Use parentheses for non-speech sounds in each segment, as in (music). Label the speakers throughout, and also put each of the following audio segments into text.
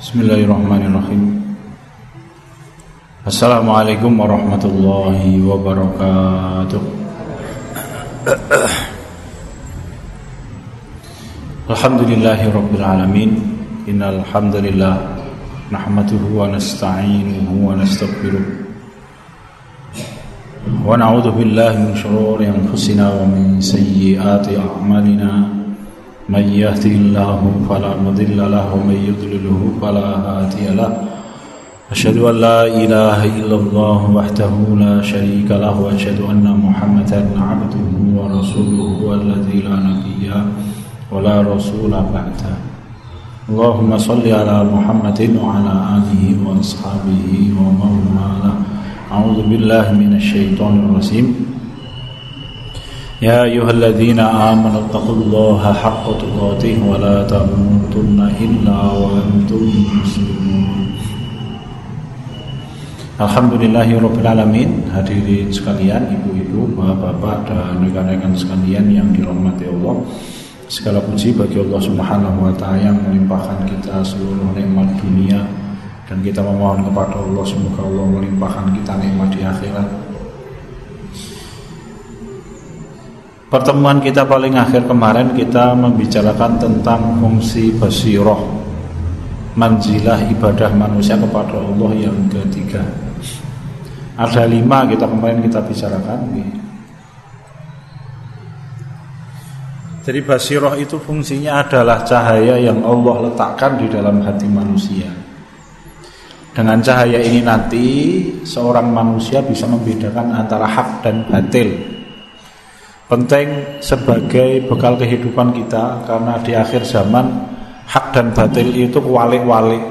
Speaker 1: Bismillahirrahmanirrahim. Assalamualaikum warahmatullahi wabarakatuh. Alhamdulillahi rabbil alamin. Innal hamdalillah nahmaduhu wa nasta'inuhu wa nastaghfiruh. Wa na'udzu billahi min shururi anfusina wa min sayyiati a'malina من يهده الله فلا مضل له ومن يضلله فلا هادي له. أشهد أن لا إله إلا الله وحده لا شريك له وأشهد أن محمدا عبده ورسوله الذي لا نبي ولا رسول بعده. اللهم صل على محمد وعلى آله وأصحابه ومن والاه. أعوذ بالله من الشيطان الرجيم. يا أيها الذين آمنوا اتقوا الله حق تقاته ولا تموتن إلا وأنتم مسلمون Alhamdulillahirrabbilalamin Hadirin sekalian, ibu-ibu, bapak-bapak dan rekan-rekan sekalian yang dirahmati Allah Segala puji bagi Allah subhanahu wa ta'ala yang melimpahkan kita seluruh nikmat dunia Dan kita memohon kepada Allah semoga Allah melimpahkan kita nikmat di akhirat Pertemuan kita paling akhir kemarin kita membicarakan tentang fungsi basiroh Manzilah ibadah manusia kepada Allah yang ketiga. Ada lima kita kemarin kita bicarakan. Jadi basiroh itu fungsinya adalah cahaya yang Allah letakkan di dalam hati manusia. Dengan cahaya ini nanti seorang manusia bisa membedakan antara hak dan batil penting sebagai bekal kehidupan kita karena di akhir zaman hak dan batil itu walik-walik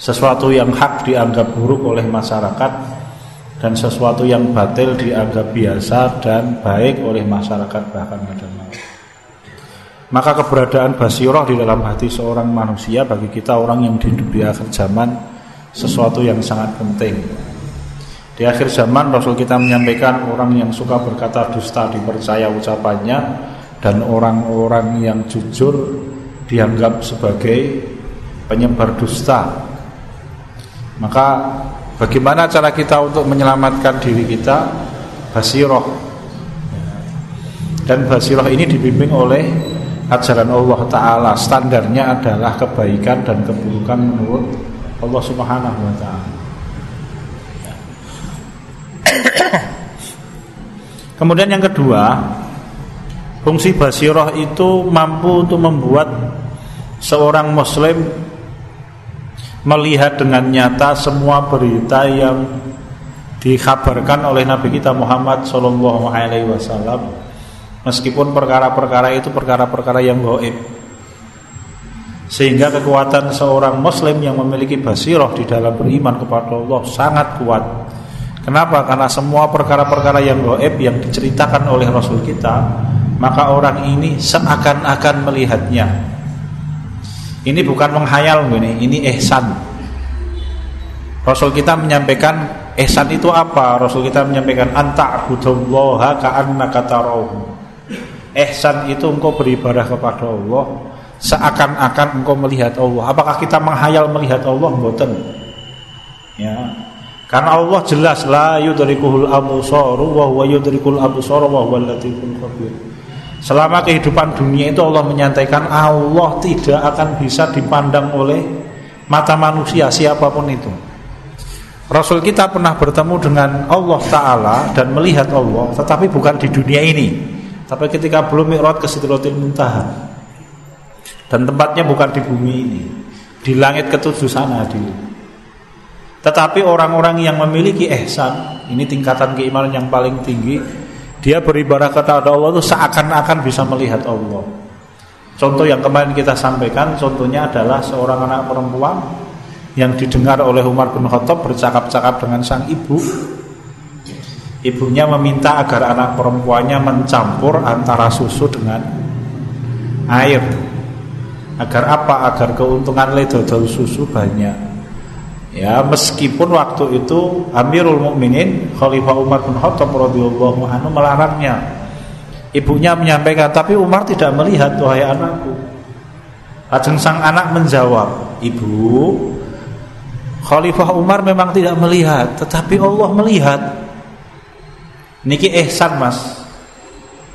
Speaker 1: sesuatu yang hak dianggap buruk oleh masyarakat dan sesuatu yang batil dianggap biasa dan baik oleh masyarakat bahkan ada maka keberadaan basiroh di dalam hati seorang manusia bagi kita orang yang hidup di akhir zaman sesuatu yang sangat penting di akhir zaman Rasul kita menyampaikan orang yang suka berkata dusta dipercaya ucapannya dan orang-orang yang jujur dianggap sebagai penyebar dusta. Maka bagaimana cara kita untuk menyelamatkan diri kita? Basiroh. Dan basiroh ini dibimbing oleh ajaran Allah Ta'ala Standarnya adalah kebaikan dan keburukan menurut Allah Subhanahu Wa Ta'ala Kemudian yang kedua, fungsi basiroh itu mampu untuk membuat seorang muslim melihat dengan nyata semua berita yang dikabarkan oleh Nabi kita Muhammad Shallallahu Alaihi Wasallam, meskipun perkara-perkara itu perkara-perkara yang goib, sehingga kekuatan seorang muslim yang memiliki basiroh di dalam beriman kepada Allah sangat kuat Kenapa? Karena semua perkara-perkara yang goib yang diceritakan oleh Rasul kita, maka orang ini seakan-akan melihatnya. Ini bukan menghayal ini, ini ihsan. Rasul kita menyampaikan ihsan itu apa? Rasul kita menyampaikan anta abudallaha ka'annaka tarahu. Ihsan itu engkau beribadah kepada Allah seakan-akan engkau melihat Allah. Apakah kita menghayal melihat Allah? Mboten. Ya, karena Allah jelas la yudrikuhul absaru wa huwa yudrikul absara wa huwal latiful khabir. Selama kehidupan dunia itu Allah menyantaikan Allah tidak akan bisa dipandang oleh mata manusia siapa pun itu. Rasul kita pernah bertemu dengan Allah Ta'ala dan melihat Allah Tetapi bukan di dunia ini Tapi ketika belum mi'raj ke Sidratil Muntaha Dan tempatnya bukan di bumi ini Di langit ketujuh sana di tetapi orang-orang yang memiliki ihsan, ini tingkatan keimanan yang paling tinggi, dia beribadah kepada Allah itu seakan-akan bisa melihat Allah. Contoh yang kemarin kita sampaikan, contohnya adalah seorang anak perempuan yang didengar oleh Umar bin Khattab bercakap-cakap dengan sang ibu. Ibunya meminta agar anak perempuannya mencampur antara susu dengan air. Agar apa? Agar keuntungan ledodol susu banyak. Ya, meskipun waktu itu Amirul Mukminin Khalifah Umar bin Khattab radhiyallahu anhu melarangnya. Ibunya menyampaikan, tapi Umar tidak melihat wahai anakku. Ajeng sang anak menjawab, "Ibu, Khalifah Umar memang tidak melihat, tetapi Allah melihat." Niki ihsan, Mas.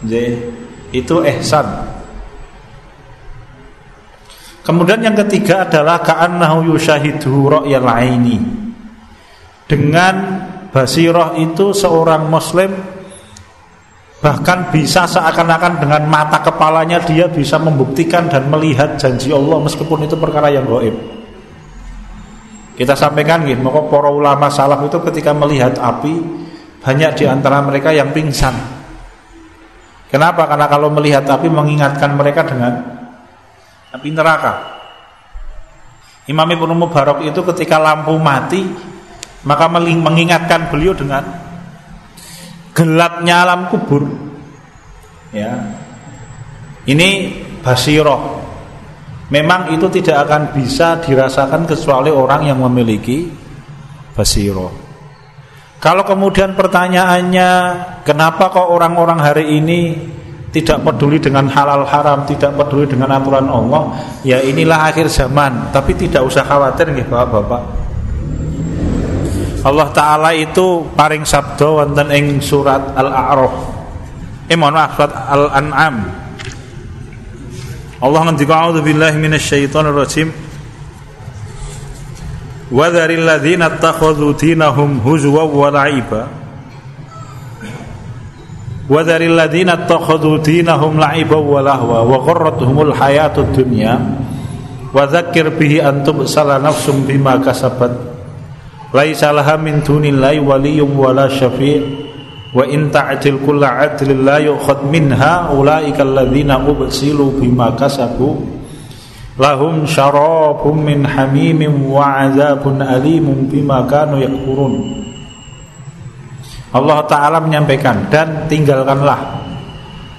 Speaker 1: Jadi, itu ihsan. Kemudian yang ketiga adalah ka'annahu yushahidu ra'yal aini. Dengan basirah itu seorang muslim bahkan bisa seakan-akan dengan mata kepalanya dia bisa membuktikan dan melihat janji Allah meskipun itu perkara yang gaib. Kita sampaikan gitu, maka para ulama salaf itu ketika melihat api banyak di antara mereka yang pingsan. Kenapa? Karena kalau melihat api mengingatkan mereka dengan api neraka. Imam Ibnu Mubarak itu ketika lampu mati maka mengingatkan beliau dengan gelapnya alam kubur. Ya. Ini basiroh memang itu tidak akan bisa dirasakan kecuali orang yang memiliki basiroh kalau kemudian pertanyaannya kenapa kok orang-orang hari ini tidak peduli dengan halal haram, tidak peduli dengan aturan Allah, ya inilah akhir zaman. Tapi tidak usah khawatir nih Bapak-bapak. Allah taala itu paring sabda wonten ing surat Al-A'raf. Eh mohon maaf surat Al-An'am. Allah ngendika a'udzu billahi minasyaitonir rajim. Wa dzaril ladzina ittakhadhu dinahum huzwa wa la'iba. Wa dzaril ladzina ittakhadhu dinahum la'iba wa lahwa wa gharratuhumul hayatud dunya. Wa dzakkir bihi antum sala nafsum bima kasabat laisa laha min dunillahi waliyyun wala syafi' wa in ta'dil kullu 'adlin la yu'khad minha ulaika alladzina ubsilu bima kasabu lahum syarabun min hamimin wa 'adzabun alimun bima kanu yakfurun Allah taala menyampaikan dan tinggalkanlah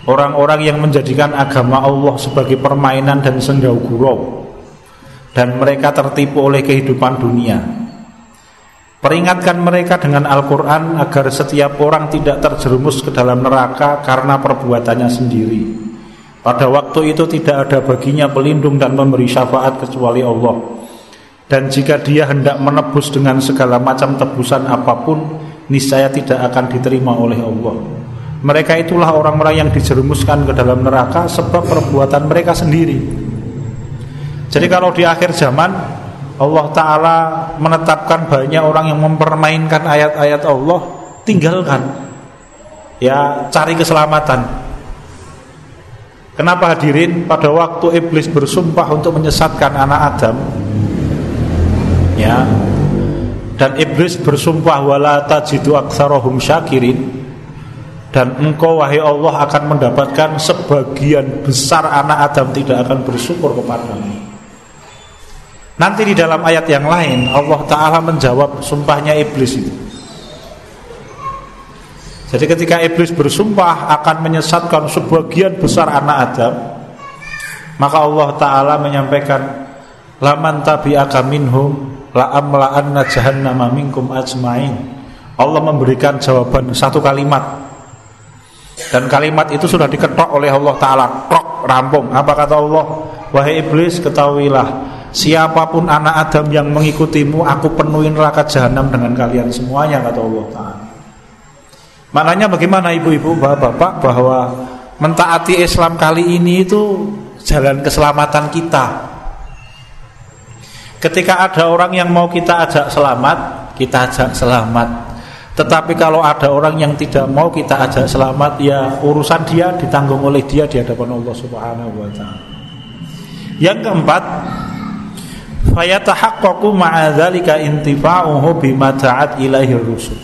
Speaker 1: orang-orang yang menjadikan agama Allah sebagai permainan dan senggau gurau dan mereka tertipu oleh kehidupan dunia Peringatkan mereka dengan Al-Quran agar setiap orang tidak terjerumus ke dalam neraka karena perbuatannya sendiri. Pada waktu itu tidak ada baginya pelindung dan memberi syafaat kecuali Allah. Dan jika dia hendak menebus dengan segala macam tebusan apa pun, niscaya tidak akan diterima oleh Allah. Mereka itulah orang-orang yang dijerumuskan ke dalam neraka sebab perbuatan mereka sendiri. Jadi kalau di akhir zaman Allah Ta'ala menetapkan banyak orang yang mempermainkan ayat-ayat Allah Tinggalkan Ya cari keselamatan Kenapa hadirin pada waktu iblis bersumpah untuk menyesatkan anak Adam Ya Dan iblis bersumpah Wala tajidu aksarohum syakirin. Dan engkau wahai Allah akan mendapatkan Sebagian besar anak Adam tidak akan bersyukur kepadamu. Nanti di dalam ayat yang lain Allah Ta'ala menjawab sumpahnya iblis itu. Jadi ketika iblis bersumpah akan menyesatkan sebagian besar anak Adam Maka Allah Ta'ala menyampaikan Laman tabi'aka minhum La'amla'anna jahannama minkum ajma'in. Allah memberikan jawaban satu kalimat. Dan kalimat itu sudah diketok oleh Allah Ta'ala. Krok, rampung. Apa kata Allah? Wahai iblis ketahuilah Siapa pun anak Adam yang mengikutimu Aku penuhi neraka jahanam dengan kalian semuanya Kata Allah Ta'ala. Maknanya bagaimana ibu-ibu bapak-bapak Bahwa mentaati Islam kali ini itu Jalan keselamatan kita Ketika ada orang yang mau kita ajak selamat Kita ajak selamat. Tetapi kalau ada orang yang tidak mau kita ajak selamat Ya urusan dia ditanggung oleh dia di hadapan Allah subhanahu wa ta'ala. Yang keempat fayatahaqqaqu ma'a dzalika intifa'uhu bima ta'at ilaihi rusul.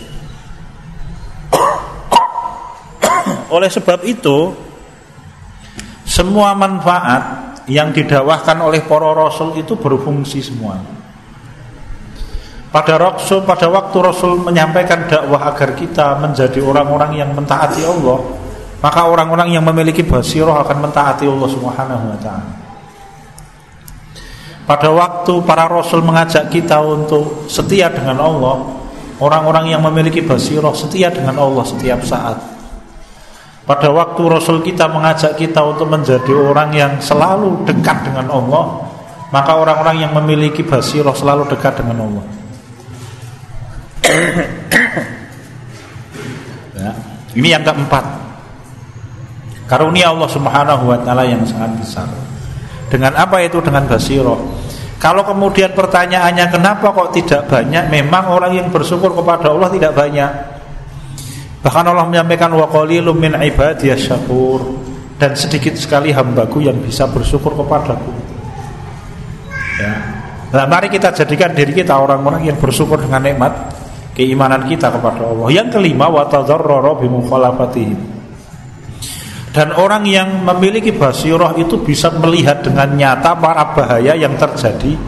Speaker 1: Oleh sebab itu semua manfaat yang didawahkan oleh para rasul itu berfungsi semuanya pada rasul pada waktu rasul menyampaikan dakwah agar kita menjadi orang-orang yang mentaati Allah maka orang-orang yang memiliki basirah akan mentaati Allah Subhanahu wa taala pada waktu para rasul mengajak kita untuk setia dengan Allah, orang-orang yang memiliki basirah setia dengan Allah setiap saat. Pada waktu Rasul kita mengajak kita untuk menjadi orang yang selalu dekat dengan Allah Maka orang-orang yang memiliki basirah selalu dekat dengan Allah. (coughs) Ya. Ini yang keempat. Karunia Allah subhanahu wa ta'ala yang sangat besar. Dengan apa itu? Dengan basirah. Kalau kemudian pertanyaannya kenapa kok tidak banyak? Memang orang yang bersyukur kepada Allah tidak banyak Bahkan Allah menyampaikan wa min syakur dan sedikit sekali hambaku yang bisa bersyukur kepadaku. Ya. Nah, mari kita jadikan diri kita orang-orang yang bersyukur dengan nikmat keimanan kita kepada Allah. Yang kelima wa Dan orang yang memiliki basirah itu bisa melihat dengan nyata para bahaya yang terjadi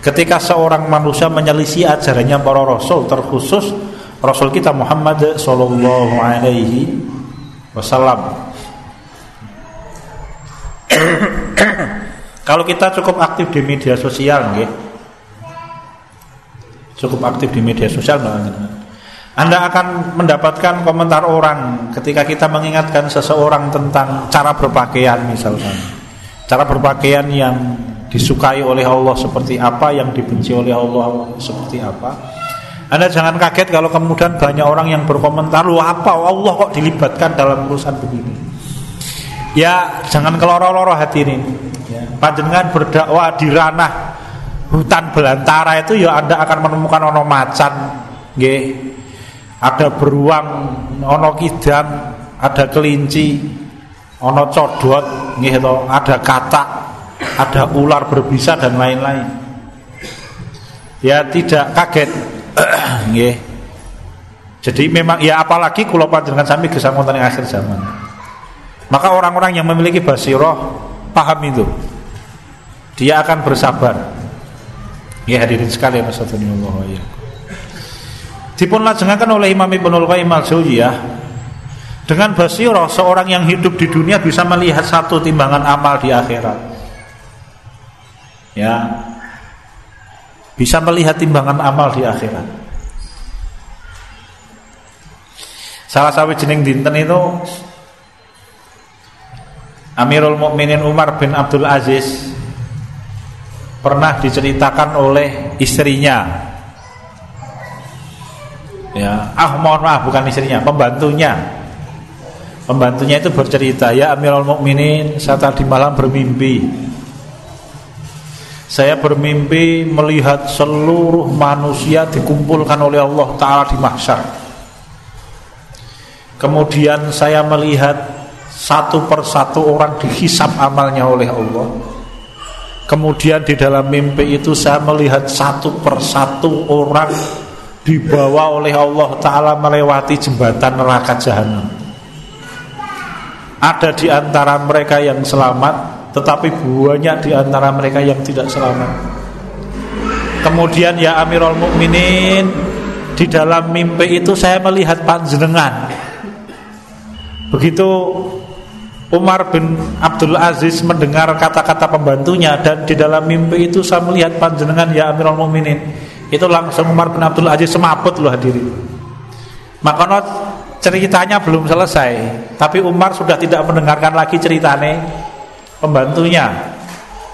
Speaker 1: ketika seorang manusia menyelisih ajarannya para rasul terkhusus Rasul kita Muhammad Sallallahu Alaihi Wasallam. (coughs) Kalau kita cukup aktif di media sosial, nggih. Cukup aktif di media sosial, Anda akan mendapatkan komentar orang ketika kita mengingatkan seseorang tentang cara berpakaian misalkan. Cara berpakaian yang disukai oleh Allah seperti apa, yang dibenci oleh Allah seperti apa anda jangan kaget kalau kemudian banyak orang yang berkomentar, lu apa Allah kok dilibatkan dalam urusan begini. Ya jangan keloro-loro hati ini. Ya. Panjenengan berdakwah di ranah hutan belantara itu ya Anda akan menemukan ono macan, nggih. Ada beruang, ono kidang, ada kelinci, ono codot, nggih ada katak, ada ular berbisa dan lain-lain. Ya tidak kaget (coughs) Nggih. Jadi memang ya apalagi kula panjenengan sami gesang wonten akhir zaman. Maka orang-orang yang memiliki basiroh paham itu. Dia akan bersabar. Ya hadirin sekalian Allah ya. Dipun lajengaken oleh Imam Ibnul Qayyim al-Jauziyah dengan basiroh seorang yang hidup di dunia bisa melihat satu timbangan amal di akhirat. Ya, bisa melihat timbangan amal di akhirat. Salah satu jening dinten itu Amirul Mukminin Umar bin Abdul Aziz pernah diceritakan oleh istrinya. Ya, ah mohon maaf bukan istrinya, pembantunya. Pembantunya itu bercerita, ya Amirul Mukminin, saya tadi malam bermimpi saya bermimpi melihat seluruh manusia dikumpulkan oleh Allah Ta'ala di mahsyar. Kemudian saya melihat satu persatu orang dihisap amalnya oleh Allah. Kemudian di dalam mimpi itu saya melihat satu persatu orang dibawa oleh Allah Ta'ala melewati jembatan neraka jahanam Ada di antara mereka yang selamat tetapi banyak di antara mereka yang tidak selamat. Kemudian ya Amirul Mukminin di dalam mimpi itu saya melihat panjenengan. Begitu Umar bin Abdul Aziz mendengar kata-kata pembantunya dan di dalam mimpi itu saya melihat panjenengan ya Amirul Mukminin. Itu langsung Umar bin Abdul Aziz semaput loh hadirin. Maka ceritanya belum selesai, tapi Umar sudah tidak mendengarkan lagi ceritanya pembantunya.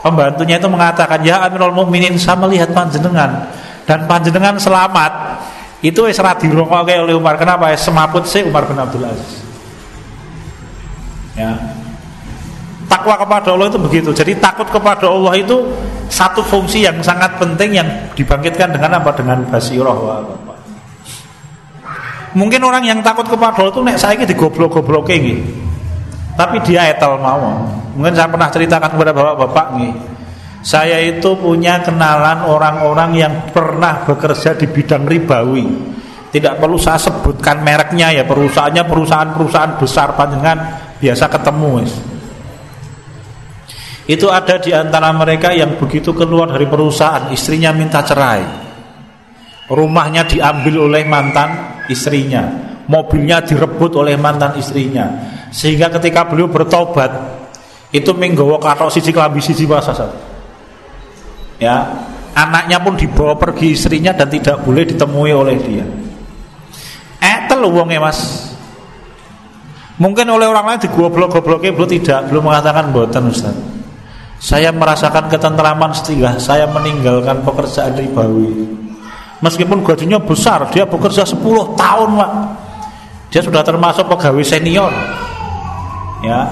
Speaker 1: Pembantunya itu mengatakan, "Ya Amirul Mukminin, saya melihat panjenengan dan panjenengan selamat." Itu wis ra oleh Umar. Kenapa? Ya semaput sih Umar bin Abdul Aziz. Ya. Takwa kepada Allah itu begitu. Jadi takut kepada Allah itu satu fungsi yang sangat penting yang dibangkitkan dengan apa? Dengan basirah. Mungkin orang yang takut kepada Allah itu nek saya digoblok-gobloke nggih. Tapi dia etal mau. Mungkin saya pernah ceritakan kepada bapak-bapak nih. Saya itu punya kenalan orang-orang yang pernah bekerja di bidang ribawi. Tidak perlu saya sebutkan mereknya ya, perusahaannya perusahaan-perusahaan besar panjangan biasa ketemu. Itu ada di antara mereka yang begitu keluar dari perusahaan, istrinya minta cerai. Rumahnya diambil oleh mantan istrinya, mobilnya direbut oleh mantan istrinya. Sehingga ketika beliau bertobat, itu menggawa katok sisi kelambi sisi bahasa ya anaknya pun dibawa pergi istrinya dan tidak boleh ditemui oleh dia eh telu mas Mungkin oleh orang lain digoblok-gobloknya belum tidak, belum mengatakan boten Ustaz. Saya merasakan ketentraman setelah saya meninggalkan pekerjaan ribawi. Meskipun gajinya besar, dia bekerja 10 tahun, Pak. Dia sudah termasuk pegawai senior. Ya.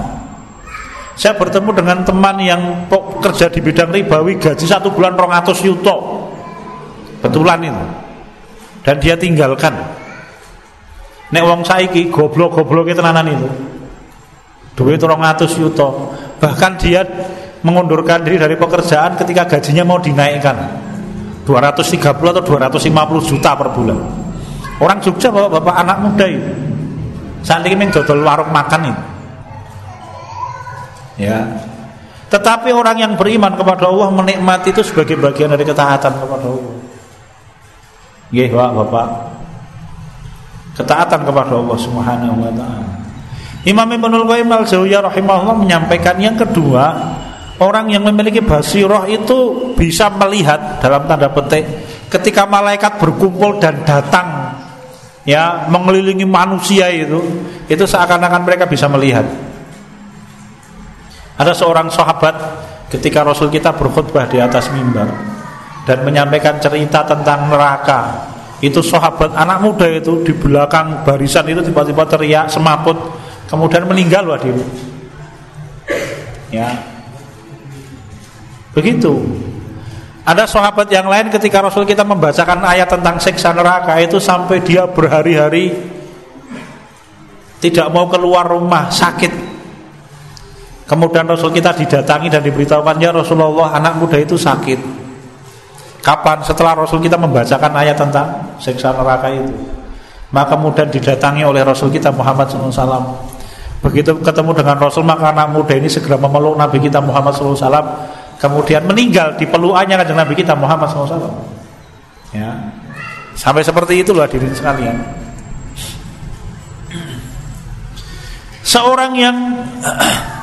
Speaker 1: Saya bertemu dengan teman yang kerja di bidang ribawi gaji satu bulan 200 yuto. Betulan itu. Dan dia tinggalkan Nek wong saiki goblok-goblok tenanan itu. Duit 200 yuto. Bahkan dia mengundurkan diri dari pekerjaan ketika gajinya mau dinaikkan. 230 atau 250 juta per bulan. Orang Jogja bapak-bapak anak muda itu. Saat ini dodol warung makan itu. Ya. Tetapi orang yang beriman kepada Allah menikmati itu sebagai bagian dari ketaatan kepada Allah. Nggih, Bapak ketaatan kepada Allah Subhanahu wa taala. Imam Ibnul Qayyim al-Jauziyah rahimahullah menyampaikan yang kedua, orang yang memiliki basirah itu bisa melihat dalam tanda petik ketika malaikat berkumpul dan datang ya mengelilingi manusia itu, itu seakan-akan mereka bisa melihat. Ada seorang sahabat ketika Rasul kita berkhutbah di atas mimbar dan menyampaikan cerita tentang neraka. Itu sahabat anak muda itu di belakang barisan itu tiba-tiba teriak semaput kemudian meninggal waduh ya. Begitu. Ada sahabat yang lain ketika Rasul kita membacakan ayat tentang siksa neraka itu sampai dia berhari-hari tidak mau keluar rumah sakit kemudian Rasul kita didatangi dan diberitahukan ya Rasulullah anak muda itu sakit Kapan? Setelah Rasul kita membacakan ayat tentang siksa neraka itu. Maka kemudian didatangi oleh Rasul kita Muhammad SAW. Begitu ketemu dengan Rasul maka anak muda ini segera memeluk Nabi kita Muhammad SAW. Kemudian meninggal di peluannya Nabi kita Muhammad SAW. Ya. Sampai seperti itulah diri sekalian. Seorang yang (clears throat)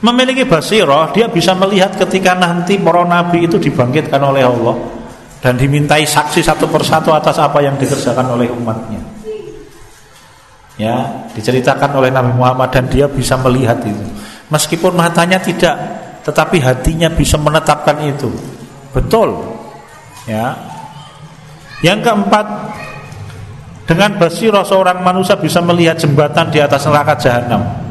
Speaker 1: memiliki basirah dia bisa melihat ketika nanti para nabi itu dibangkitkan oleh Allah dan dimintai saksi satu persatu atas apa yang dikerjakan oleh umatnya. Ya diceritakan oleh Nabi Muhammad dan dia bisa melihat itu. Meskipun matanya tidak tetapi hatinya bisa menetapkan itu. Betul. Ya. Yang keempat dengan basirah seorang manusia bisa melihat jembatan di atas neraka jahanam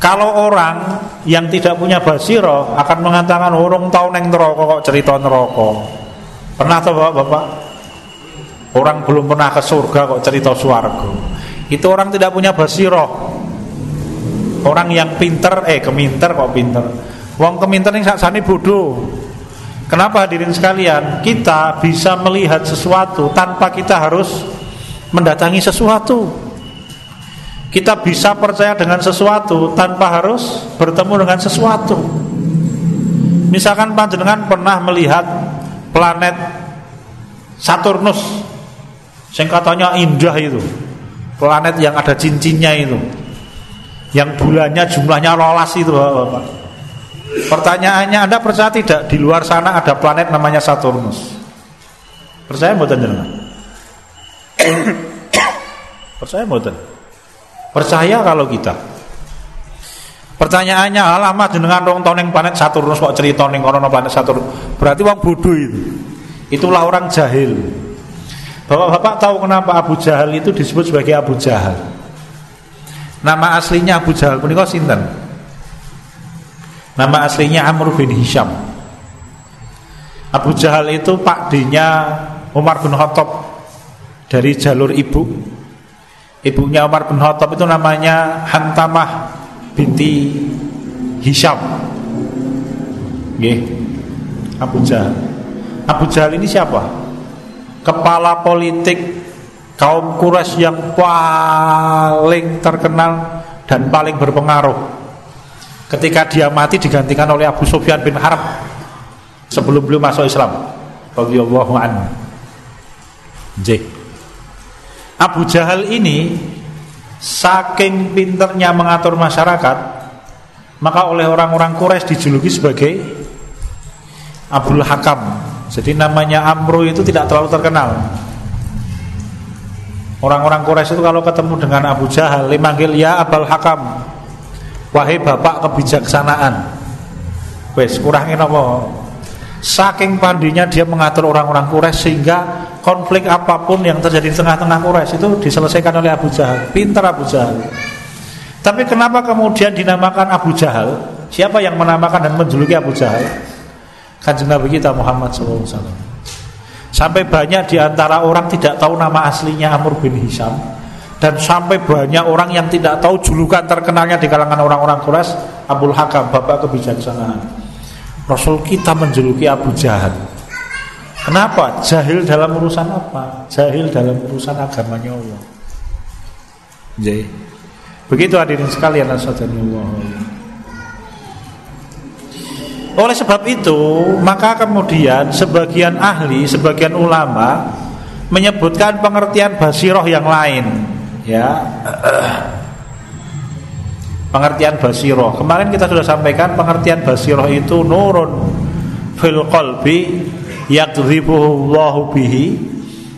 Speaker 1: kalau orang yang tidak punya basiro akan mengatakan orang tahu neng neraka kok cerita neraka. Pernah tahu Bapak-bapak? Orang belum pernah ke surga kok cerita swarga. Itu orang tidak punya basiro. Orang yang pinter eh keminter kok pinter. Wong keminter yang saksani bodoh. Kenapa hadirin sekalian? Kita bisa melihat sesuatu tanpa kita harus mendatangi sesuatu. Kita bisa percaya dengan sesuatu tanpa harus bertemu dengan sesuatu. Misalkan panjenengan pernah melihat planet Saturnus yang katanya indah itu. Planet yang ada cincinnya itu. Yang bulannya jumlahnya lolas itu Bapak. Pertanyaannya Anda percaya tidak di luar sana ada planet namanya Saturnus? Percaya mboten jenengan? (coughs) percaya mboten? Percaya kalau kita. Pertanyaannya alamat dengan dong toneng planet Saturnus kok cerita ning kono planet Saturnus. Berarti wong bodoh itu. Itulah orang jahil. Bapak-bapak tahu kenapa Abu Jahal itu disebut sebagai Abu Jahal? Nama aslinya Abu Jahal punika sinten? Nama aslinya Amr bin Hisham. Abu Jahal itu pak dinya Umar bin Khattab dari jalur ibu Ibunya Umar bin Khattab itu namanya Hantamah binti Hisham. Nggih. Abu Jahal. Abu Jahal ini siapa? Kepala politik kaum Quraisy yang paling terkenal dan paling berpengaruh. Ketika dia mati digantikan oleh Abu Sufyan bin Harb sebelum beliau masuk Islam. Radhiyallahu anhu. Nggih. Abu Jahal ini saking pinternya mengatur masyarakat maka oleh orang-orang Quraisy dijuluki sebagai Abdul Hakam jadi namanya Amru itu tidak terlalu terkenal Orang-orang Quraisy itu kalau ketemu dengan Abu Jahal, dipanggil ya Abul Hakam. Wahai bapak kebijaksanaan. Wes kurangin apa? Saking pandinya dia mengatur orang-orang Quraisy sehingga konflik apa pun yang terjadi di tengah-tengah Quraisy itu diselesaikan oleh Abu Jahal. Pintar Abu Jahal. Tapi kenapa kemudian dinamakan Abu Jahal? Siapa yang menamakan dan menjuluki Abu Jahal? Kanjeng Nabi kita Muhammad SAW. Sampai banyak di antara orang tidak tahu nama aslinya Amr bin Hisham dan sampai banyak orang yang tidak tahu julukan terkenalnya di kalangan orang-orang Quraisy Abdul Hakam, bapak kebijaksanaan. Rasul kita menjuluki Abu Jahal. Kenapa? Jahil dalam urusan apa? Jahil dalam urusan agamanya Allah. Jadi, begitu hadirin sekalian Allah. Oleh sebab itu, maka kemudian sebagian ahli, sebagian ulama menyebutkan pengertian basiroh yang lain, ya. Pengertian basiroh. Kemarin kita sudah sampaikan pengertian basiroh itu nurun fil qalbi yakdzibuhu bihi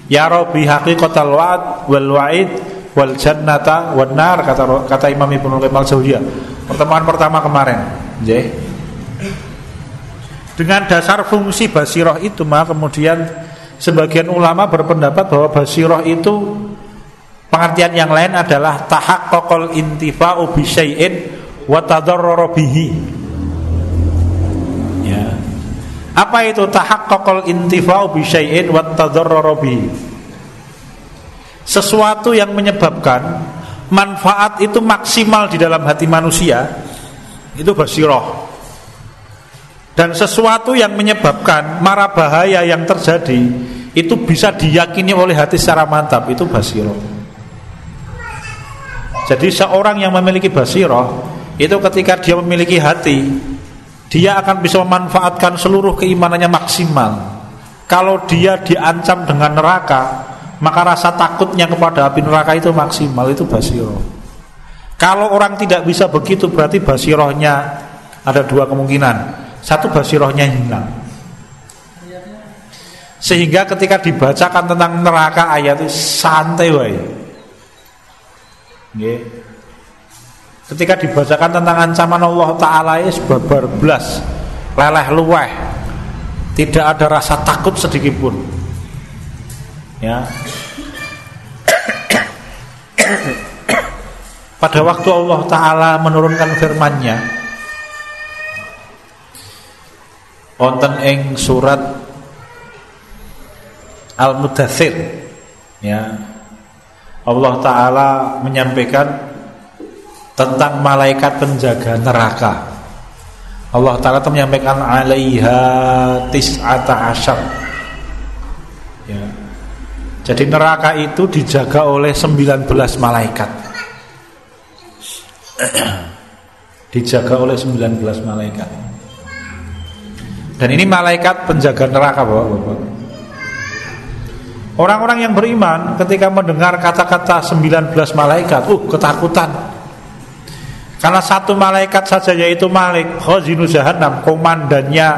Speaker 1: yara bi haqiqatal wa'd wal wa'id wal jannata wan nar kata kata Imam Ibnu Qayyim al-Jauziyah. Pertemuan pertama kemarin, nggih. Dengan dasar fungsi basiroh itu maka kemudian sebagian ulama berpendapat bahwa basiroh itu pengertian yang lain adalah tahak kokol intifa'u bisyai'in wa. Ya. Apa itu tahak kokol intifa'u bisyai'in wa? Sesuatu yang menyebabkan manfaat itu maksimal di dalam hati manusia itu basiroh dan sesuatu yang menyebabkan mara bahaya yang terjadi itu bisa diyakini oleh hati secara mantap itu basiroh. Jadi seorang yang memiliki basiroh itu ketika dia memiliki hati dia akan bisa memanfaatkan seluruh keimanannya maksimal. Kalau dia diancam dengan neraka, maka rasa takutnya kepada api neraka itu maksimal itu basiroh. Kalau orang tidak bisa begitu berarti basirohnya ada dua kemungkinan satu basirohnya hilang sehingga ketika dibacakan tentang neraka ayat itu santai wae ketika dibacakan tentang ancaman Allah Ta'ala itu babar belas leleh luweh. Tidak ada rasa takut sedikit pun. Ya. Pada waktu Allah Ta'ala menurunkan firmannya wonten ing surat Al-Mudathir ya Allah taala menyampaikan tentang malaikat penjaga neraka. Allah taala menyampaikan alaiha tis'ata asyar. Ya. Jadi neraka itu dijaga oleh 19 malaikat. Dijaga oleh 19 malaikat. Dan ini malaikat penjaga neraka Bapak-bapak. Orang-orang yang beriman ketika mendengar kata-kata 19 malaikat, uh ketakutan. Karena satu malaikat saja yaitu Malik Khazinu Jahannam, komandannya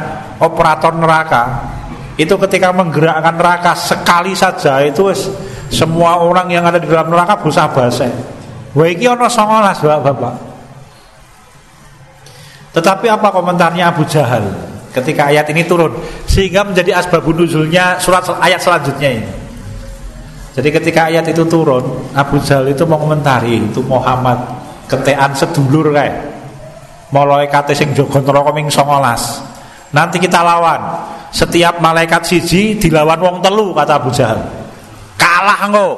Speaker 1: operator neraka. Itu ketika menggerakkan neraka sekali saja itu semua orang yang ada di dalam neraka berusaha basa. Wah iki ana 19 Bapak. Tetapi apa komentarnya Abu Jahal? ketika ayat ini turun sehingga menjadi asbabun nuzulnya surat ayat selanjutnya ini. Jadi ketika ayat itu turun, Abu Jahal itu mau komentari itu Muhammad ketean sedulur kayak mulai kate sing jogo neraka ming 19. Nanti kita lawan. Setiap malaikat siji dilawan wong telu kata Abu Jahal. Kalah engko.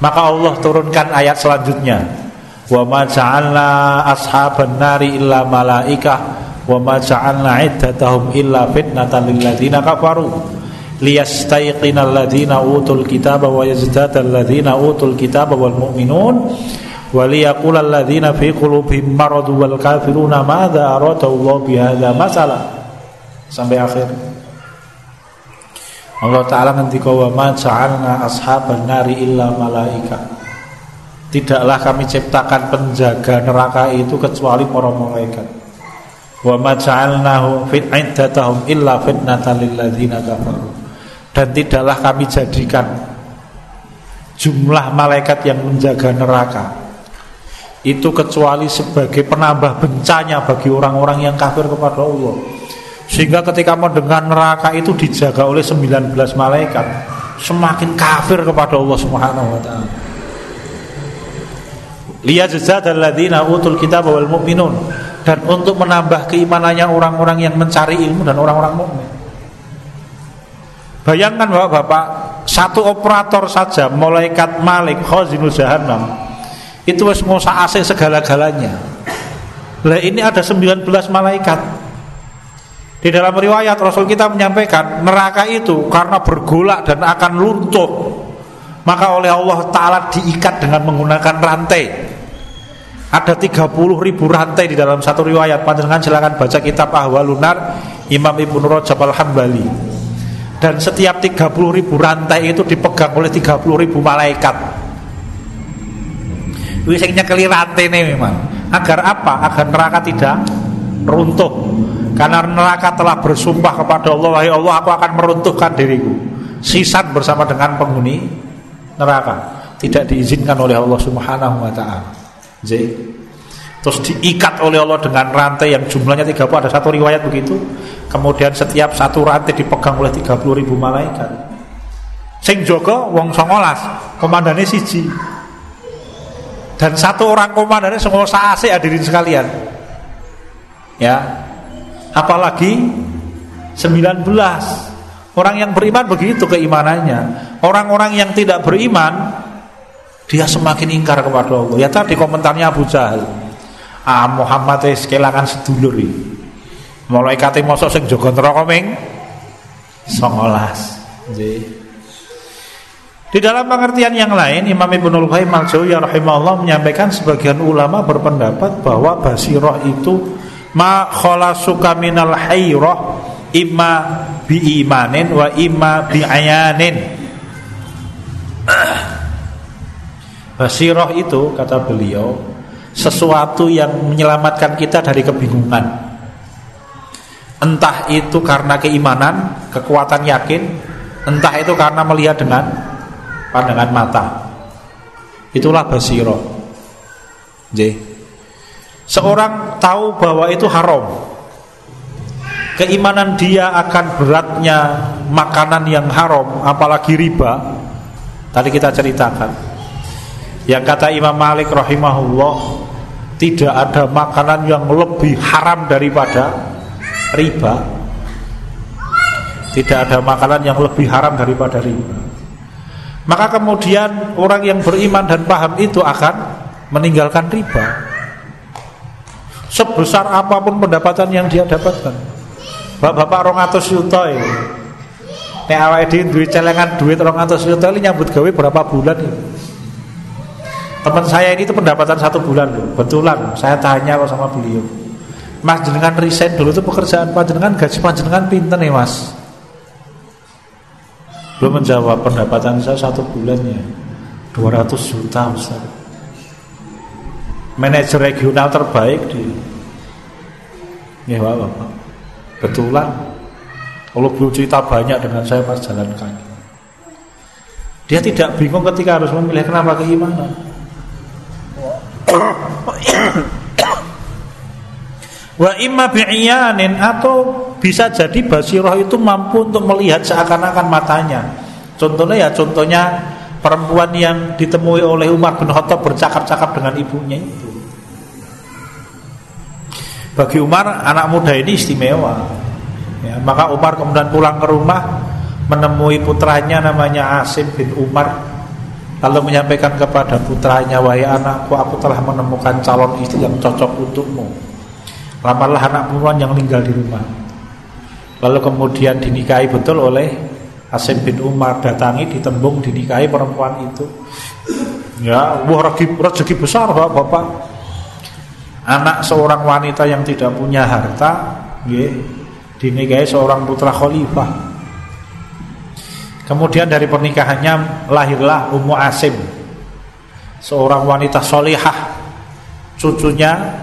Speaker 1: Maka Allah turunkan ayat selanjutnya. Wa ma ja'alna ashaban nari illa malaikah wa ma ja'alna iddatahum illa fitnatan lil ladzina kafaru liyastayqina alladhina utul kitaba wa yazdada alladhina utul kitaba wal mu'minun wa liyaqula alladhina fi qulubihim marad wal kafiruna madza arada Allah bihadza masalah sampai akhir. Allah Ta'ala nanti wa ma ja'alna ashaban nari illa malaika. Tidaklah kami ciptakan penjaga neraka itu kecuali para malaikat. Wa ma ja'alnahu fit iddatahum illa fitnatan lil ladzina kafaru dan tidaklah kami jadikan jumlah malaikat yang menjaga neraka itu kecuali sebagai penambah bencanya bagi orang-orang yang kafir kepada Allah. Sehingga ketika mendengar neraka itu dijaga oleh 19 malaikat, semakin kafir kepada Allah Subhanahu wa taala. Liyajzadal ladzina utul kitab wal mu'minun dan untuk menambah keimanannya orang-orang yang mencari ilmu dan orang-orang mukmin. Bayangkan Bapak-bapak, satu operator saja malaikat Malik khazinul jahannam itu wis ngosak asik segala-galanya. Lah ini ada 19 malaikat. Di dalam riwayat Rasul kita menyampaikan neraka itu karena bergolak dan akan luntur maka oleh Allah Ta'ala diikat dengan menggunakan rantai ada 30 ribu rantai di dalam satu riwayat Panjenengan silakan baca kitab Ahwalunar Imam Ibnu Rajab Al-Hambali dan setiap 30 ribu rantai itu dipegang oleh 30 ribu malaikat. Wisingnya keli rantai ini memang. Agar apa? Agar neraka tidak runtuh. Karena neraka telah bersumpah kepada Allah Wahai Allah aku akan meruntuhkan diriku. Sisan bersama dengan penghuni neraka. Tidak diizinkan oleh Allah subhanahu wa ta'ala Terus diikat oleh Allah dengan rantai yang jumlahnya 30 Ada satu riwayat begitu. Kemudian setiap satu rantai dipegang oleh 30 ribu malaikat. Sing Joko wong songolas Komandannya siji. Dan satu orang komandannya semua asik hadirin sekalian. Ya. Apalagi 19 Orang yang beriman begitu keimanannya. Orang-orang yang tidak beriman Dia semakin ingkar kepada Allah. Ya tadi komentarnya Abu Jahal Ah Muhammad es kelangan sedulur ini Mulai kate mosok sing jaga neraka ming 19. Di dalam pengertian yang lain Imam Ibnu Qayyim Al-Jauziyah rahimahullah menyampaikan sebagian ulama berpendapat bahwa basirah itu ma khalasuka minal hayrah imma bi imanin wa imma bi ayanin. Basirah itu kata beliau sesuatu yang menyelamatkan kita dari kebingungan. Entah itu karena keimanan, kekuatan yakin, entah itu karena melihat dengan pandangan mata. Itulah basiro. J. Seorang tahu bahwa itu haram. Keimanan dia akan beratnya makanan yang haram, apalagi riba. Tadi kita ceritakan. Yang kata Imam Malik rahimahullah, tidak ada makanan yang lebih haram daripada riba. Tidak ada makanan yang lebih haram daripada riba. Maka kemudian orang yang beriman dan paham itu akan meninggalkan riba. Sebesar apa pun pendapatan yang dia dapatkan. Bapak-bapak rongatus yuto ini awake dhewe duwe celengan duit rongatus ini nyambut gawe berapa bulan ini Teman saya ini itu pendapatan satu bulan loh. Betulan saya tanya sama beliau. Mas jenengan resign dulu itu pekerjaan panjenengan gaji panjenengan pinter nih mas. Belum menjawab pendapatan saya satu bulannya 200 juta besar Manajer regional terbaik di Ya Bapak. Betulan. Kalau belum cerita banyak dengan saya pas jalan kaki. Dia tidak bingung ketika harus memilih kenapa keimanan Wa imma bi'iyanin atau bisa jadi basirah itu mampu untuk melihat seakan-akan matanya. Contohnya ya contohnya perempuan yang ditemui oleh Umar bin Khattab bercakap-cakap dengan ibunya itu. Bagi Umar anak muda ini istimewa. Ya, maka Umar kemudian pulang ke rumah menemui putranya namanya Asim bin Umar lalu menyampaikan kepada putranya wahai anakku aku telah menemukan calon istri yang cocok untukmu Lamarlah anak perempuan yang tinggal di rumah Lalu kemudian dinikahi betul oleh Asim bin Umar datangi ditembung dinikahi perempuan itu Ya, wah rezeki, besar Bapak. Anak seorang wanita yang tidak punya harta, ya, dinikahi seorang putra khalifah. Kemudian dari pernikahannya lahirlah Ummu Asim, seorang wanita solihah, cucunya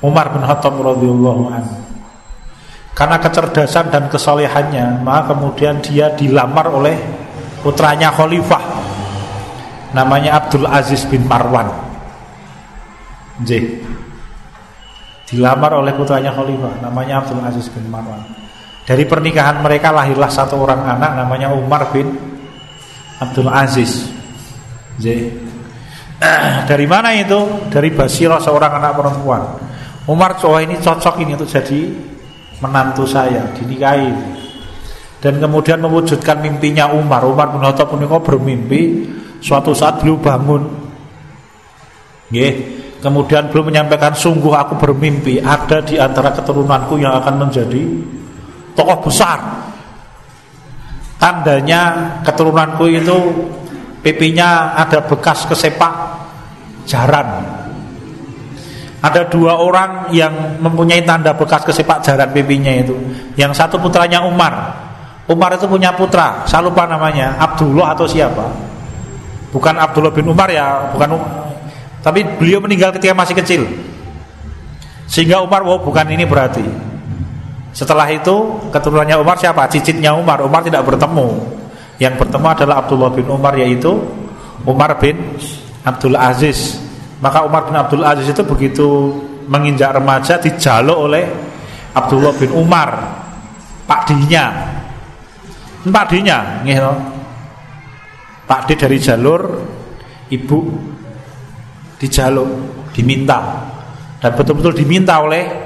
Speaker 1: Umar bin Khattab radhiyallahu. Karena kecerdasan dan kesolehannya, maka kemudian dia dilamar oleh putranya khalifah namanya Abdul Aziz bin Marwan. J. Dilamar oleh putranya Khalifah namanya Abdul Aziz bin Marwan. Dari pernikahan mereka lahirlah satu orang anak namanya Umar bin Abdul Aziz. (clears throat) Dari mana itu? Dari Basirah seorang anak perempuan. Umar cowok ini cocok ini untuk jadi menantu saya dinikahi dan kemudian mewujudkan mimpinya Umar. Umar bin Khattab punika bermimpi suatu saat beliau bangun. Kemudian beliau menyampaikan sungguh aku bermimpi ada di antara keturunanku yang akan menjadi tokoh besar. Tandanya keturunanku itu pipinya ada bekas kesepak jaran. Ada dua orang yang mempunyai tanda bekas kesepak jaran pipinya itu. Yang satu putranya Umar, Umar itu punya putra, saya lupa namanya, Abdullah atau siapa? Bukan Abdullah bin Umar ya, bukan tapi beliau meninggal ketika masih kecil. Sehingga Umar, oh bukan ini berarti. Setelah itu keturunannya Umar siapa? Cicitnya Umar. Umar tidak bertemu. Yang bertemu adalah Abdullah bin Umar yaitu Umar bin Abdul Aziz. Maka Umar bin Abdul Aziz itu begitu menginjak remaja dijaluk oleh Abdullah bin Umar, Pak Dinya Pak nggih Pak D dari jalur ibu dijaluk, diminta dan betul-betul diminta oleh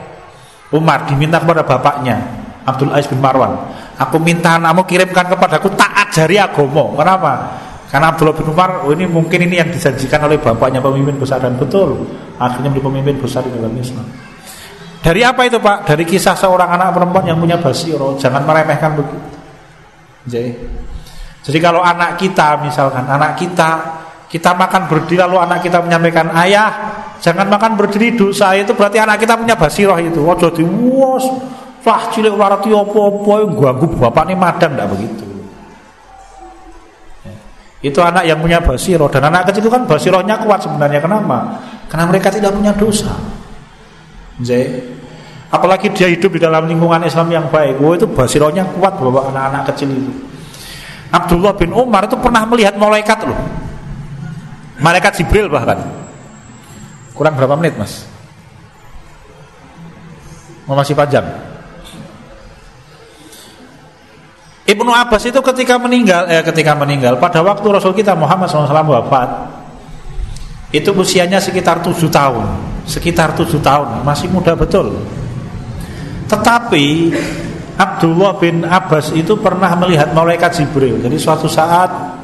Speaker 1: Umar, diminta kepada bapaknya Abdul Aziz bin Marwan. Aku minta anakmu kirimkan kepadaku tak ajari agomo. Kenapa? Karena Abdullah bin Umar, oh ini mungkin ini yang dijanjikan oleh bapaknya pemimpin besar dan betul. Akhirnya menjadi pemimpin besar di dalam Islam. Dari apa itu Pak? Dari kisah seorang anak perempuan yang punya basiro. Jangan meremehkan begitu. Jadi, jadi kalau anak kita misalkan anak kita kita makan berdiri lalu anak kita menyampaikan ayah jangan makan berdiri dosa itu berarti anak kita punya basiroh itu. Waduh diwos wah cilik warati opo-opo ganggu bapak ini madam tidak begitu. Itu anak yang punya basiroh dan anak kecil itu kan basirohnya kuat sebenarnya kenapa? Karena mereka tidak punya dosa. Jadi Apalagi dia hidup di dalam lingkungan Islam yang baik. Wah itu basirohnya kuat bapak anak-anak kecil itu. Abdullah bin Umar itu pernah melihat malaikat loh. Malaikat Jibril bahkan. Kurang berapa menit mas? Mau masih panjang. Ibnu Abbas itu ketika meninggal, eh, ketika meninggal pada waktu Rasul kita Muhammad SAW wafat, itu usianya sekitar tujuh tahun, sekitar tujuh tahun, masih muda betul. Tetapi Abdullah bin Abbas itu pernah melihat malaikat Jibril. Jadi suatu saat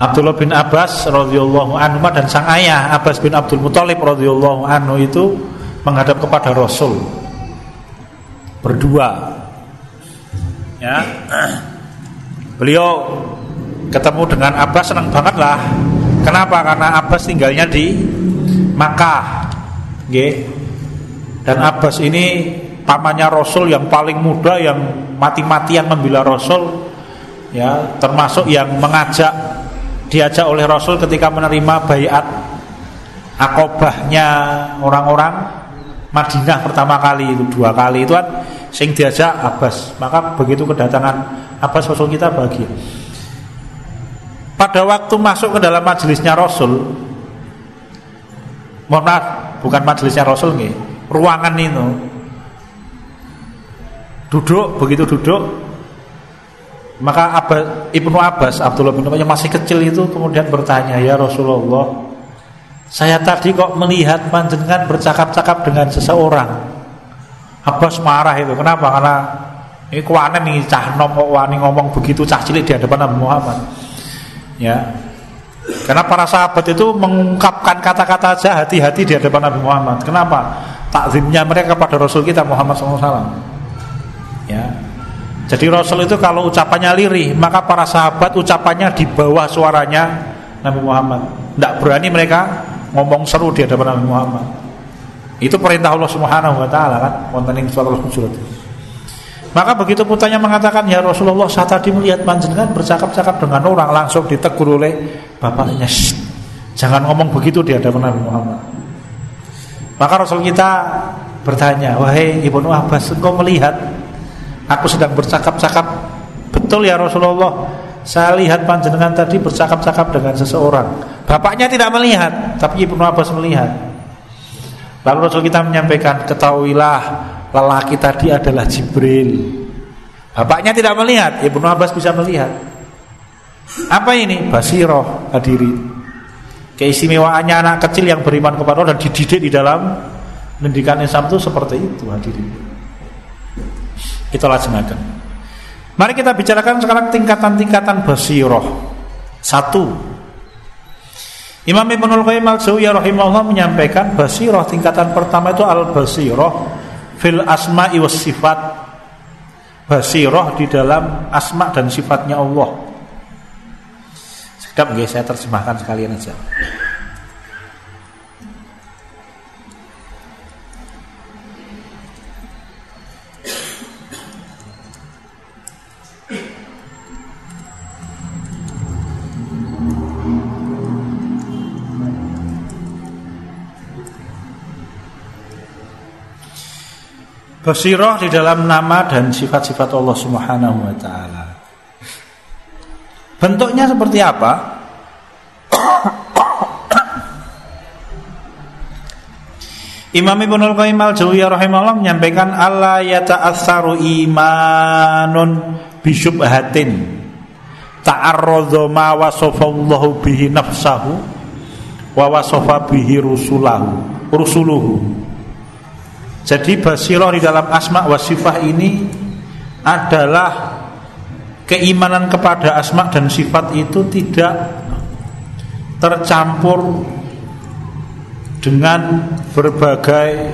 Speaker 1: Abdullah bin Abbas radhiyallahu anhu dan sang ayah Abbas bin Abdul Muthalib radhiyallahu anhu itu menghadap kepada Rasul berdua. Ya. Beliau ketemu dengan Abbas senang banget lah. Kenapa? Karena Abbas tinggalnya di Makkah. Nggih. Dan Abbas ini pamannya Rasul yang paling muda yang mati-matian membela Rasul ya termasuk yang mengajak diajak oleh Rasul ketika menerima bayat akobahnya orang-orang Madinah pertama kali itu dua kali itu kan sing diajak Abbas. Maka begitu kedatangan Abbas Rasul kita bagi pada waktu masuk ke dalam majelisnya Rasul mohon maaf bukan majelisnya Rasul nih ruangan itu. Duduk begitu duduk maka Abbas, Ibnu Abbas Abdullah bin yang masih kecil itu kemudian bertanya ya Rasulullah saya tadi kok melihat panjenengan bercakap-cakap dengan seseorang? Abbas marah itu. Kenapa? Karena ini kuanen nih cah nom kok wani ngomong begitu cah cilik di hadapan Nabi Muhammad. Ya. Karena para sahabat itu mengungkapkan kata-kata aja hati-hati di hadapan Nabi Muhammad. Kenapa? Takzimnya mereka kepada Rasul kita Muhammad SAW. Jadi Rasul itu kalau ucapannya lirih, maka para sahabat ucapannya di bawah suaranya Nabi Muhammad. Tidak berani mereka ngomong seru di hadapan Nabi Muhammad. Itu perintah Allah Subhanahu wa taala kan, wonten ing surat. Maka begitu putranya mengatakan, "Ya Rasulullah, saya tadi melihat panjenengan bercakap-cakap dengan orang langsung ditegur oleh bapaknya, Jangan ngomong begitu di hadapan Nabi Muhammad." Maka Rasul kita bertanya, "Wahai Ibnu Abbas, engkau melihat aku sedang bercakap-cakap betul ya Rasulullah saya lihat panjenengan tadi bercakap-cakap dengan seseorang. Bapaknya tidak melihat, tapi Ibnu Abbas melihat. Lalu Rasul kita menyampaikan, ketahuilah lelaki tadi adalah Jibril. Bapaknya tidak melihat, Ibnu Abbas bisa melihat. Apa ini? Basiroh hadiri. Keistimewaannya anak kecil yang beriman kepada Allah dan dididik di dalam pendidikan Islam itu seperti itu hadirin. Kita laksanakan. Mari kita bicarakan sekarang tingkatan-tingkatan basiroh. Satu. Imam Ibnul Qayyim al-Jauziyah rahimahullah menyampaikan basiroh tingkatan pertama itu al-basiroh fil asma'i was sifat. Basiroh di dalam asma dan sifatnya Allah. Sekejap guys, saya terjemahkan sekalian aja. Basiroh di dalam nama dan sifat-sifat Allah Subhanahu wa taala. Bentuknya seperti apa? (coughs) Imam Ibnu Al-Qayyim Al-Jauziyah rahimahullah menyampaikan Allah yata'assaru imanun bisyubhatin ta'arradha ma wasafallahu bihi nafsahu wa wasafa bihi rusulahu rusuluhu jadi basiroh di dalam asma wa sifat ini adalah keimanan kepada asma dan sifat itu tidak tercampur dengan berbagai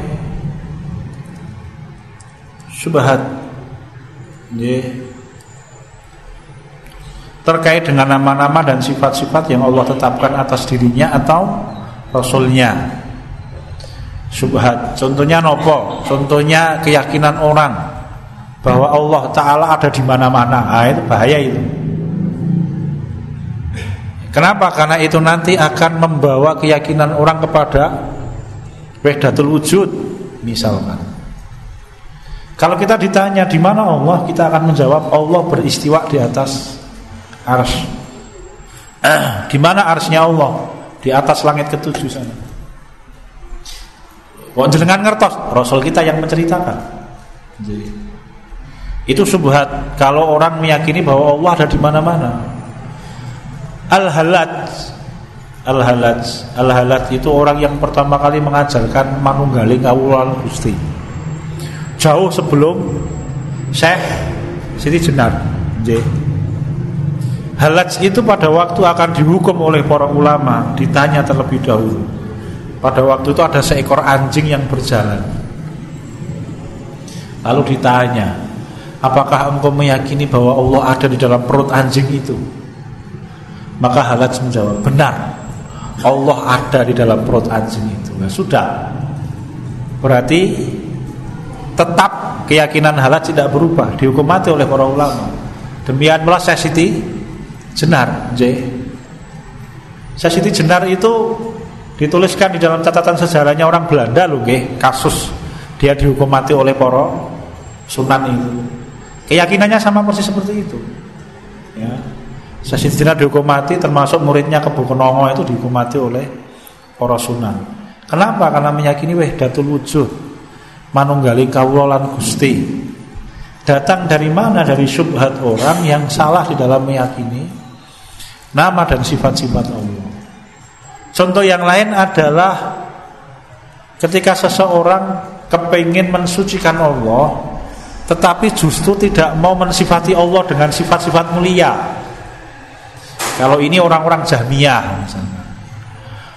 Speaker 1: subhat. Terkait dengan nama-nama dan sifat-sifat yang Allah tetapkan atas dirinya atau Rasulnya subhat. Contohnya nopo? Contohnya keyakinan orang bahwa Allah Taala ada di mana-mana. Ah itu bahaya itu. Kenapa? Karena itu nanti akan membawa keyakinan orang kepada wahdatul wujud misalkan. Kalau kita ditanya di mana Allah, kita akan menjawab Allah beristiwa di atas ars. Eh, (clears throat) di mana arsnya Allah? Di atas langit ketujuh sana. Wong jenengan ngertos, Rasul kita yang menceritakan. Jadi, itu subhat kalau orang meyakini bahwa Allah ada di mana-mana. Al-Halat Al-Halat Al-Halat itu orang yang pertama kali mengajarkan manunggaling kawulan Gusti. Jauh sebelum Syekh Siti Jenar. Halat itu pada waktu akan dihukum oleh para ulama, ditanya terlebih dahulu. Pada waktu itu ada seekor anjing yang berjalan. Lalu ditanya, apakah engkau meyakini bahwa Allah ada di dalam perut anjing itu? Maka Halaj menjawab, benar. Allah ada di dalam perut anjing itu. Nah, sudah. Berarti tetap keyakinan Halaj tidak berubah, dihukum mati oleh para ulama. Demikian pula Siti Jenar, J. Siti Jenar itu Dituliskan di dalam catatan sejarahnya orang Belanda loh nggih, kasus dia dihukum mati oleh para sunan itu. Keyakinannya sama persis seperti itu. Ya. Sesistina dihukum mati termasuk muridnya Kebu Kenongo itu dihukum mati oleh para sunan. Kenapa? Karena meyakini wahdatul wujud. Manunggaling kawula Gusti. Datang dari mana? Dari subhat orang yang salah di dalam meyakini nama dan sifat-sifat Allah. Contoh yang lain adalah ketika seseorang kepingin mensucikan Allah tetapi justru tidak mau mensifati Allah dengan sifat-sifat mulia. Kalau ini orang-orang Jahmiyah.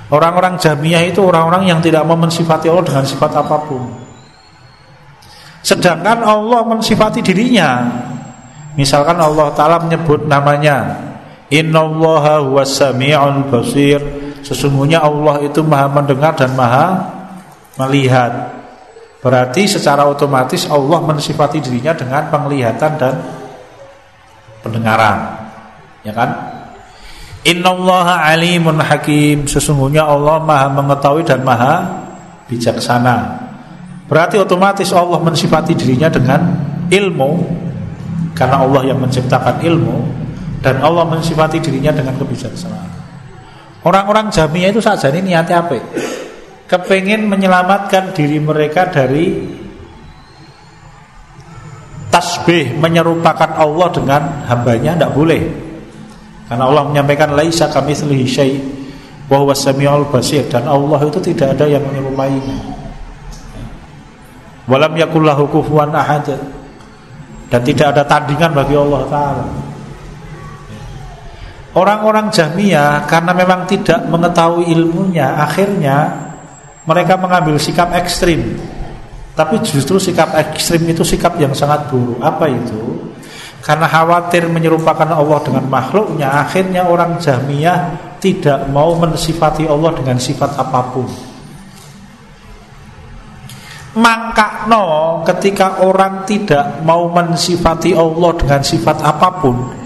Speaker 1: Orang-orang Jahmiyah itu orang-orang yang tidak mau mensifati Allah dengan sifat apa pun. Sedangkan Allah mensifati dirinya. Misalkan Allah Ta'ala menyebut namanya Innallaha huwas sami'ul basir Sesungguhnya Allah itu maha mendengar dan maha melihat. Berarti secara otomatis Allah mensifati dirinya dengan penglihatan dan pendengaran. Ya kan? Innallaha alimun hakim. Sesungguhnya Allah maha mengetahui dan maha bijaksana. Berarti otomatis Allah mensifati dirinya dengan ilmu. Karena Allah yang menciptakan ilmu. Dan Allah mensifati dirinya dengan kebijaksanaan. Orang-orang Jamiyah itu saja ini niatnya apa? Kepengen menyelamatkan diri mereka dari tasbih menyerupakan Allah dengan hambanya tidak boleh. Karena Allah menyampaikan laisa kami syai' wa huwas samiul basir dan Allah itu tidak ada yang menyerupainya. Walam yakullahu kufuwan ahad dan tidak ada tandingan bagi Allah taala. Orang-orang Jahmiyah karena memang tidak mengetahui ilmunya, akhirnya mereka mengambil sikap ekstrim. Tapi justru sikap ekstrim itu sikap yang sangat buruk. Apa itu? Karena khawatir menyerupakan Allah dengan makhluknya, akhirnya orang Jahmiyah tidak mau mensifati Allah dengan sifat apa pun. Mangkakno ketika orang tidak mau mensifati Allah dengan sifat apa pun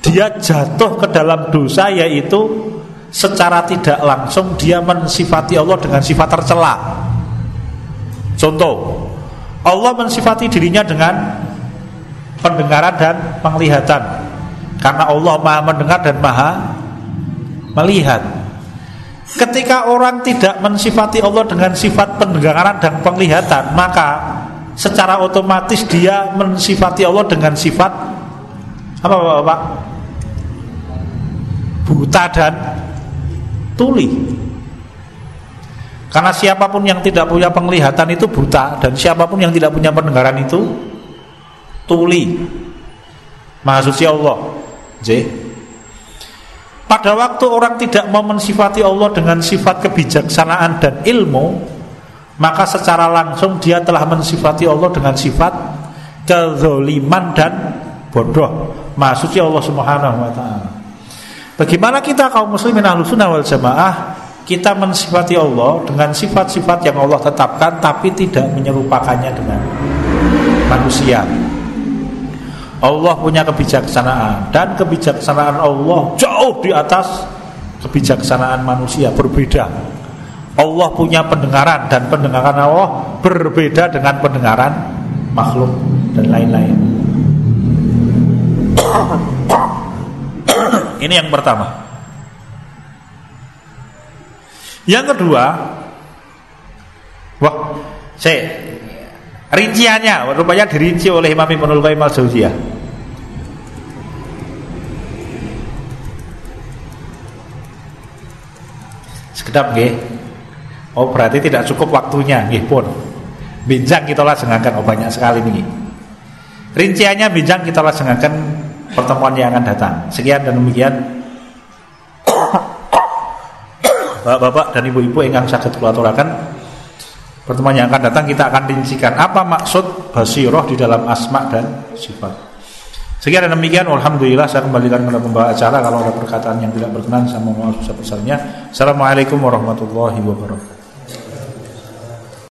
Speaker 1: Dia jatuh ke dalam dosa yaitu Secara tidak langsung dia mensifati Allah dengan sifat tercela. Contoh Allah mensifati dirinya dengan pendengaran dan penglihatan. Karena Allah maha mendengar dan maha melihat. Ketika orang tidak mensifati Allah dengan sifat pendengaran dan penglihatan, maka secara otomatis dia mensifati Allah dengan sifat apa Bapak? Buta dan tuli. Karena siapa pun yang tidak punya penglihatan itu buta dan siapa pun yang tidak punya pendengaran itu tuli. Maha suci Allah. J. Pada waktu orang tidak mau mensifati Allah dengan sifat kebijaksanaan dan ilmu Maka secara langsung dia telah mensifati Allah dengan sifat kezoliman dan bodoh Maksudnya Allah subhanahu wa ta'ala Bagaimana kita kaum muslimin ahlu sunnah wal jamaah Kita mensifati Allah dengan sifat-sifat yang Allah tetapkan Tapi tidak menyerupakannya dengan manusia Allah punya kebijaksanaan dan kebijaksanaan Allah jauh di atas kebijaksanaan manusia berbeda. Allah punya pendengaran dan pendengaran Allah berbeda dengan pendengaran makhluk dan lain-lain. Ini yang pertama. Yang kedua, wah, saya Rinciannya rupanya dirinci oleh Imam Ibnul Qayyim al-Jauziyah. Sekedap nggih. Oh berarti tidak cukup waktunya nggih pun. Binjang kita lajengaken oh banyak sekali nih. Rinciannya binjang kita lajengaken pertemuan yang akan datang. Sekian dan demikian. Bapak-bapak dan ibu-ibu yang sakit kula Pertemuan yang akan datang kita akan rincikan apa maksud basiroh di dalam asma dan sifat. Sekian dan demikian, Alhamdulillah saya kembalikan kepada pembawa acara. Kalau ada perkataan yang tidak berkenan, saya mohon maaf sebesar-besarnya. Assalamualaikum warahmatullahi wabarakatuh.